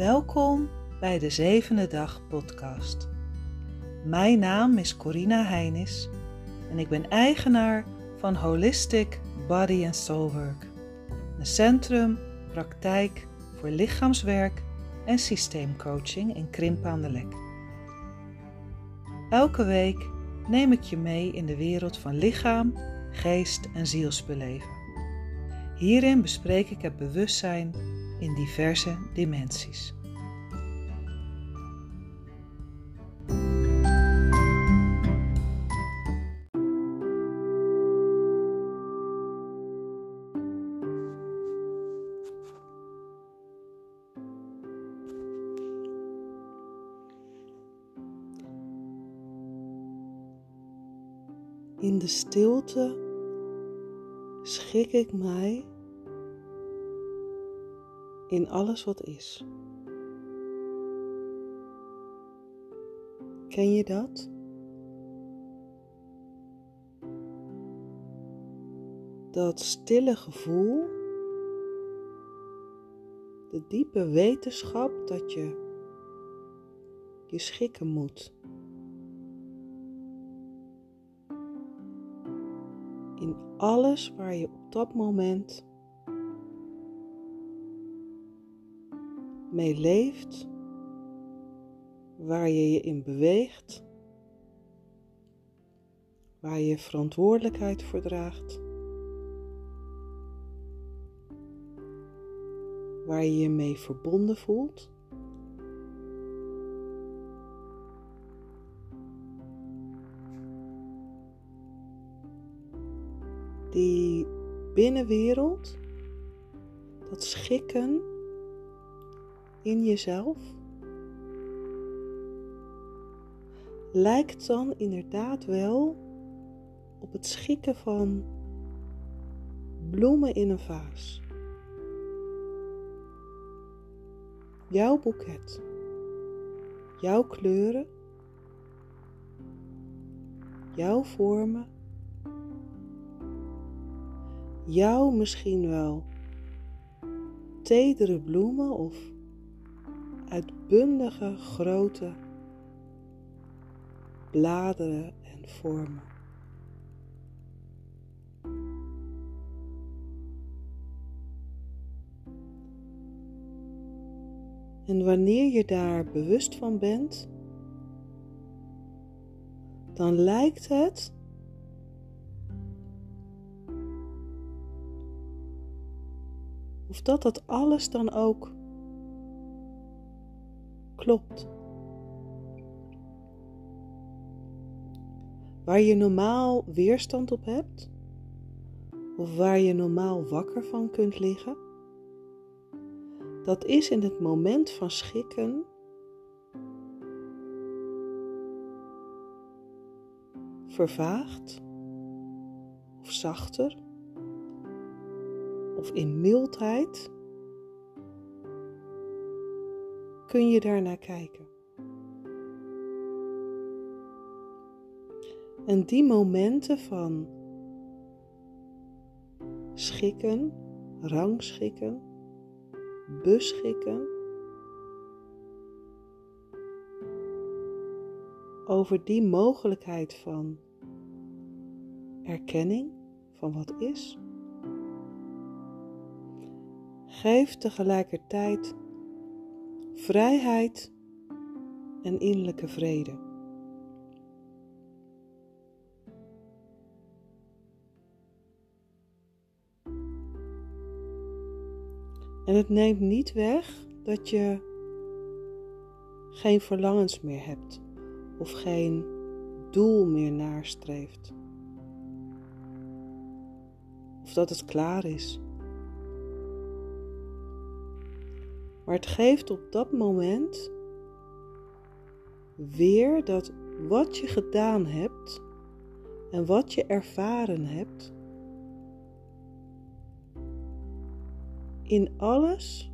Welkom bij de Zevende Dag Podcast. Mijn naam is Corina Heinis en ik ben eigenaar van Holistic Body and Soul Work, een centrum, praktijk voor lichaamswerk en systeemcoaching in Krimp aan de Lek. Elke week neem ik je mee in de wereld van lichaam, geest en zielsbeleven. Hierin bespreek ik het bewustzijn in diverse dimensies. In de stilte schik ik mij in alles wat is. Ken je dat? Dat stille gevoel, de diepe wetenschap dat je je schikken moet. In alles waar je op dat moment leeft, waar je je in beweegt, waar je verantwoordelijkheid voor draagt, waar je je mee verbonden voelt. Die binnenwereld, dat schikken in jezelf? Lijkt dan inderdaad wel op het schikken van bloemen in een vaas. Jouw boeket, jouw kleuren, jouw vormen, jouw misschien wel tedere bloemen of uitbundige grote bladeren en vormen. En wanneer je daar bewust van bent, dan lijkt het of dat dat alles dan ook klopt. Waar je normaal weerstand op hebt, of waar je normaal wakker van kunt liggen, dat is in het moment van schikken vervaagd of zachter of in mildheid kun je daar naar kijken. En die momenten van schikken, rangschikken, beschikken, over die mogelijkheid van erkenning van wat is, geef tegelijkertijd vrijheid en innerlijke vrede. En het neemt niet weg dat je geen verlangens meer hebt of geen doel meer nastreeft. Of dat het klaar is. Maar het geeft op dat moment weer dat wat je gedaan hebt en wat je ervaren hebt, in alles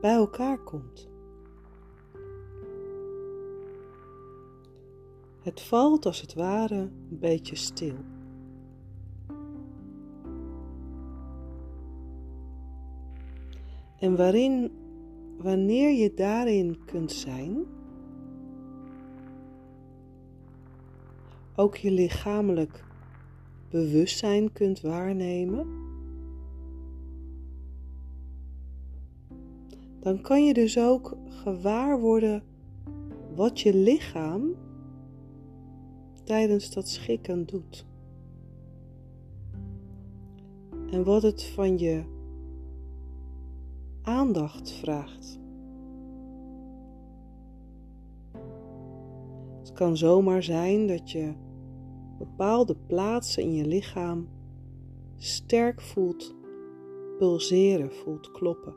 bij elkaar komt. Het valt als het ware een beetje stil. En waarin, wanneer je daarin kunt zijn, ook je lichamelijk bewustzijn kunt waarnemen, dan kan je dus ook gewaar worden wat je lichaam tijdens dat schikken doet. En wat het van je aandacht vraagt. Het kan zomaar zijn dat je bepaalde plaatsen in je lichaam sterk voelt pulseren, voelt kloppen.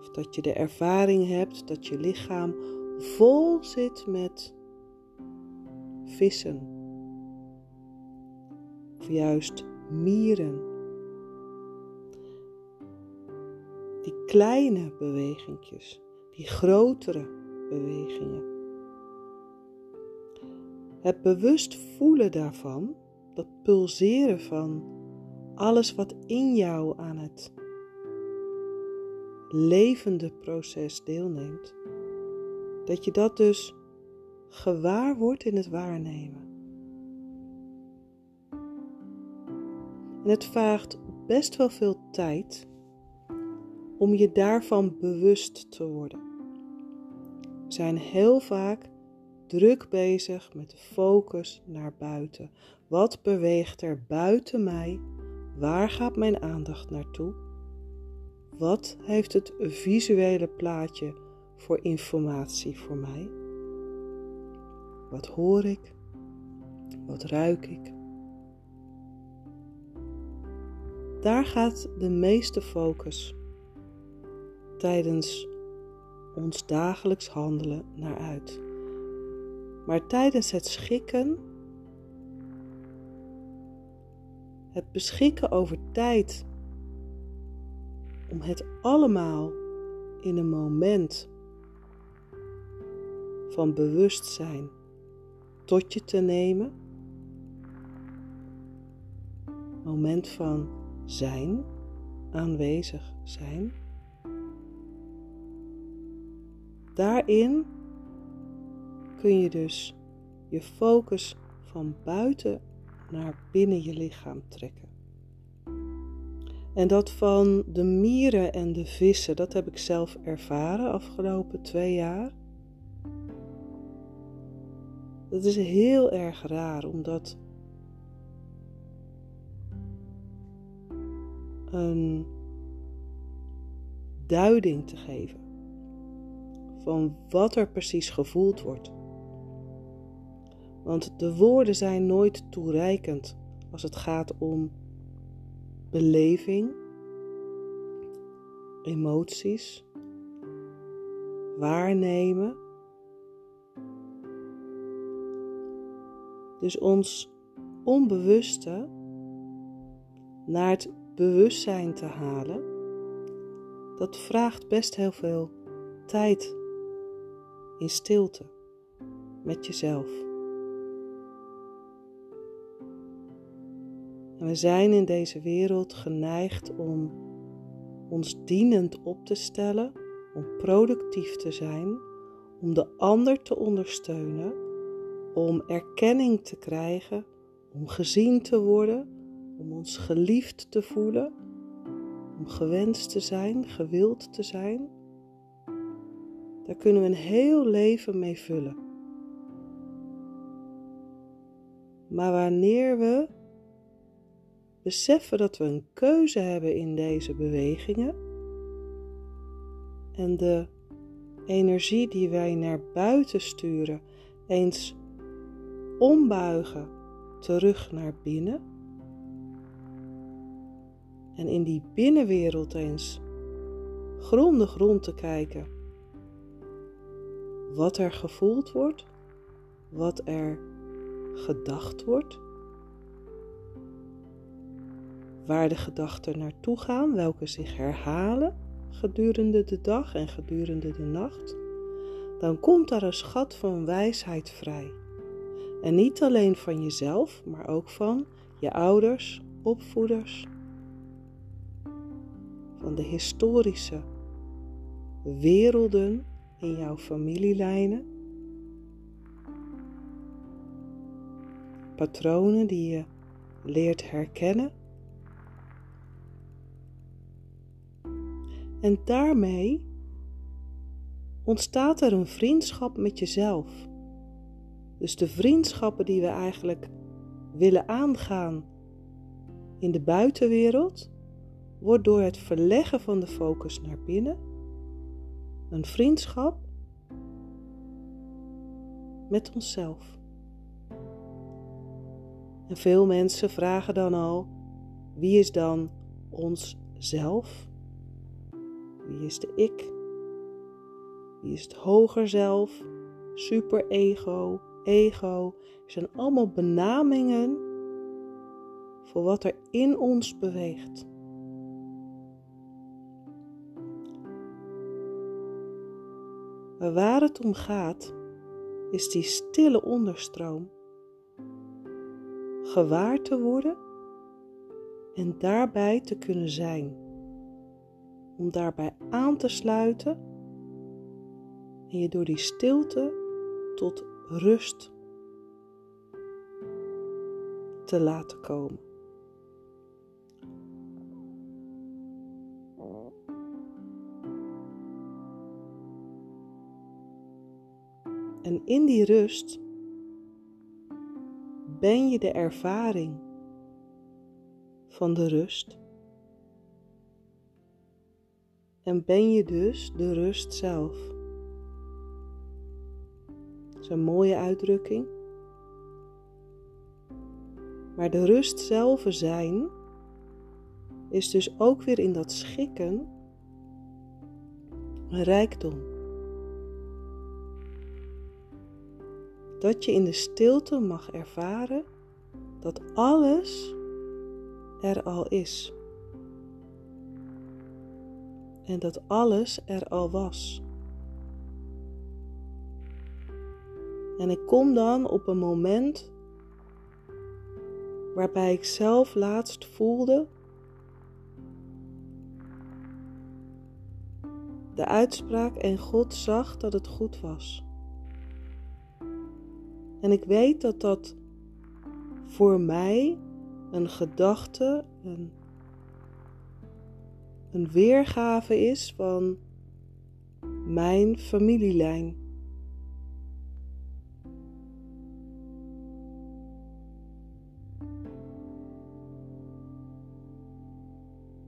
Of dat je de ervaring hebt dat je lichaam vol zit met vissen. Of juist mieren. Kleine bewegingjes, die grotere bewegingen. Het bewust voelen daarvan, dat pulseren van alles wat in jou aan het levende proces deelneemt, dat je dat dus gewaar wordt in het waarnemen. En het vraagt best wel veel tijd om je daarvan bewust te worden. We zijn heel vaak druk bezig met de focus naar buiten. Wat beweegt er buiten mij? Waar gaat mijn aandacht naartoe? Wat heeft het visuele plaatje voor informatie voor mij? Wat hoor ik? Wat ruik ik? Daar gaat de meeste focus tijdens ons dagelijks handelen naar uit. Maar tijdens het schikken, het beschikken over tijd om het allemaal in een moment van bewustzijn tot je te nemen, moment van zijn, aanwezig zijn. Daarin kun je dus je focus van buiten naar binnen je lichaam trekken. En dat van de mieren en de vissen, dat heb ik zelf ervaren afgelopen twee jaar. Dat is heel erg raar, omdat een duiding te geven van wat er precies gevoeld wordt. Want de woorden zijn nooit toereikend als het gaat om beleving, emoties, waarnemen. Dus ons onbewuste naar het bewustzijn te halen, dat vraagt best heel veel tijd in stilte met jezelf. We zijn in deze wereld geneigd om ons dienend op te stellen, om productief te zijn, om de ander te ondersteunen, om erkenning te krijgen, om gezien te worden, om ons geliefd te voelen, om gewenst te zijn, gewild te zijn. Daar kunnen we een heel leven mee vullen. Maar wanneer we beseffen dat we een keuze hebben in deze bewegingen en de energie die wij naar buiten sturen eens ombuigen terug naar binnen en in die binnenwereld eens grondig rond te kijken wat er gevoeld wordt, wat er gedacht wordt waar de gedachten naartoe gaan, welke zich herhalen gedurende de dag en gedurende de nacht, dan komt daar een schat van wijsheid vrij. En niet alleen van jezelf, maar ook van je ouders, opvoeders, van de historische werelden in jouw familielijnen. Patronen die je leert herkennen. En daarmee ontstaat er een vriendschap met jezelf. Dus de vriendschappen die we eigenlijk willen aangaan in de buitenwereld, wordt door het verleggen van de focus naar binnen een vriendschap met onszelf. En veel mensen vragen dan al: wie is dan ons zelf? Wie is de ik? Wie is het hoger zelf? Superego, ego. Er zijn allemaal benamingen voor wat er in ons beweegt. Waar het om gaat, is die stille onderstroom. Gewaar te worden en daarbij te kunnen zijn. Om daarbij aan te sluiten en je door die stilte tot rust te laten komen. In die rust ben je de ervaring van de rust. En ben je dus de rust zelf. Dat is een mooie uitdrukking. Maar de rust zelf zijn is dus ook weer in dat schikken een rijkdom. Dat je in de stilte mag ervaren dat alles er al is. En dat alles er al was. En ik kom dan op een moment waarbij ik zelf laatst voelde de uitspraak en God zag dat het goed was. En ik weet dat dat voor mij een gedachte, een, een weergave is van mijn familielijn.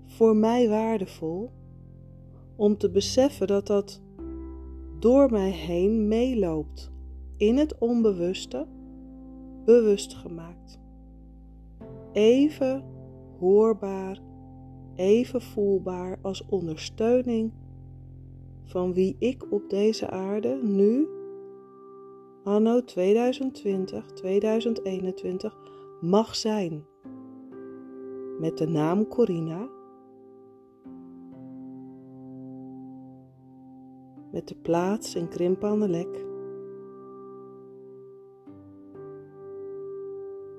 Voor mij waardevol om te beseffen dat dat door mij heen meeloopt in het onbewuste bewust gemaakt. Even hoorbaar, even voelbaar als ondersteuning van wie ik op deze aarde nu, anno 2020, 2021, mag zijn. Met de naam Corina. Met de plaats in Krimpanelek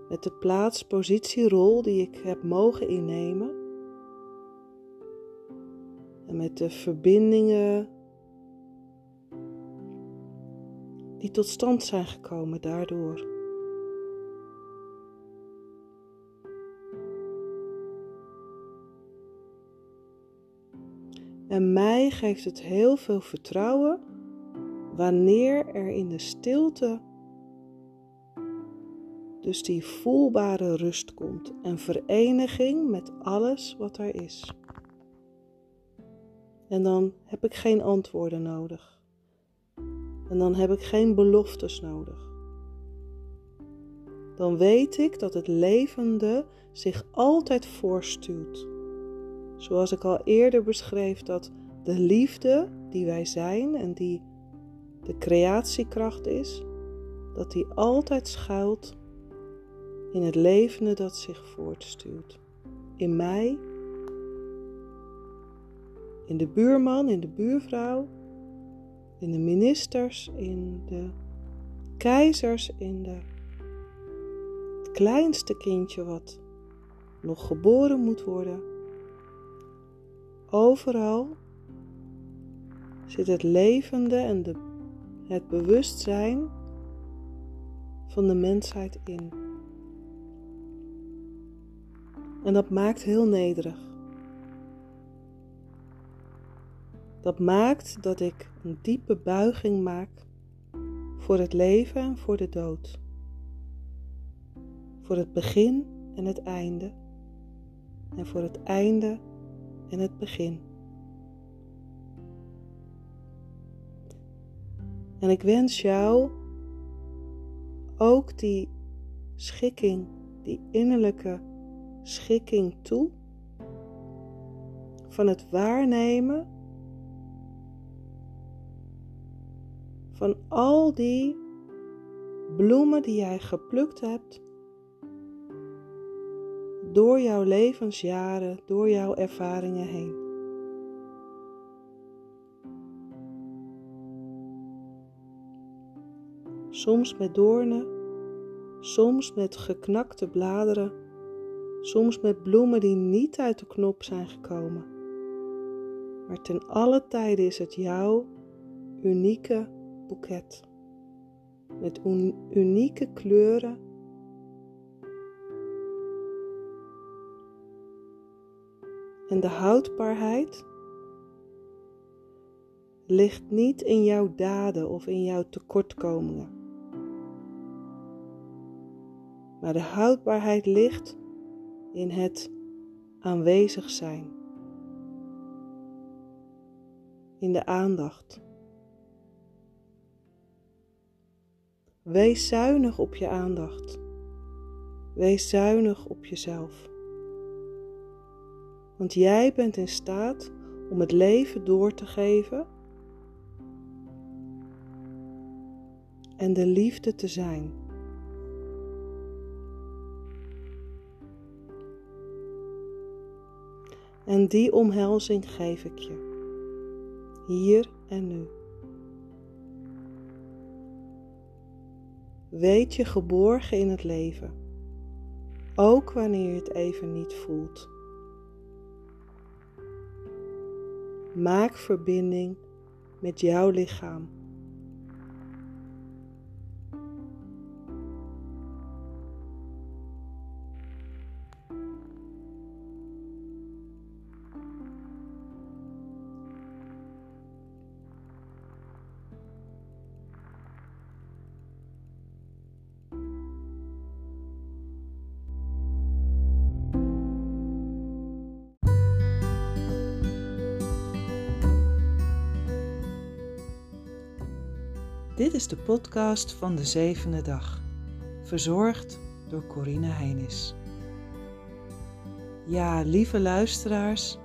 met de plaats, positie, rol die ik heb mogen innemen. En met de verbindingen die tot stand zijn gekomen daardoor. En mij geeft het heel veel vertrouwen wanneer er in de stilte dus die voelbare rust komt en vereniging met alles wat er is. En dan heb ik geen antwoorden nodig. En dan heb ik geen beloftes nodig. Dan weet ik dat het levende zich altijd voorstuurt. Zoals ik al eerder beschreef, dat de liefde die wij zijn en die de creatiekracht is, dat die altijd schuilt in het levende dat zich voortstuurt. In mij, in de buurman, in de buurvrouw, in de ministers, in de keizers, in de, het kleinste kindje wat nog geboren moet worden. overal zit het levende en de, het bewustzijn van de mensheid in. En dat maakt heel nederig. Dat maakt dat ik een diepe buiging maak voor het leven en voor de dood. Voor het begin en het einde. En voor het einde en het begin. En ik wens jou ook die schikking, die innerlijke schikking toe van het waarnemen van al die bloemen die jij geplukt hebt door jouw levensjaren, door jouw ervaringen heen. Soms met doornen, soms met geknakte bladeren, soms met bloemen die niet uit de knop zijn gekomen. Maar ten alle tijde is het jouw unieke boeket met unieke kleuren. En de houdbaarheid ligt niet in jouw daden of in jouw tekortkomingen. Maar de houdbaarheid ligt in het aanwezig zijn. In de aandacht. Wees zuinig op je aandacht. Wees zuinig op jezelf. Want jij bent in staat om het leven door te geven en de liefde te zijn. En die omhelzing geef ik je, hier en nu. Weet je geborgen in het leven, ook wanneer je het even niet voelt. Maak verbinding met jouw lichaam. Dit is de podcast van de zevende dag, verzorgd door Corine Heinis. Ja, lieve luisteraars,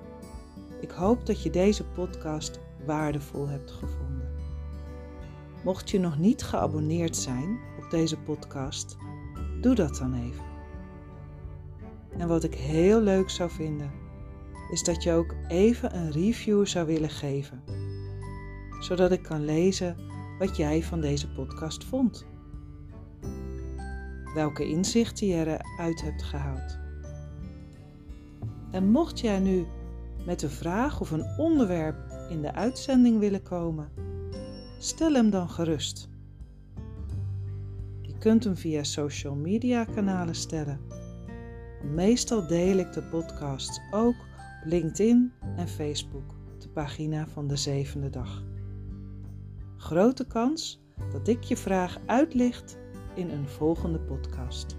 ik hoop dat je deze podcast waardevol hebt gevonden. Mocht je nog niet geabonneerd zijn op deze podcast, doe dat dan even. En wat ik heel leuk zou vinden, is dat je ook even een review zou willen geven, zodat ik kan lezen wat jij van deze podcast vond. Welke inzichten je eruit hebt gehaald. En mocht jij nu met een vraag of een onderwerp in de uitzending willen komen, stel hem dan gerust. Je kunt hem via social media kanalen stellen. Meestal deel ik de podcast ook op LinkedIn en Facebook, de pagina van de zevende dag grote kans dat ik je vraag uitlicht in een volgende podcast.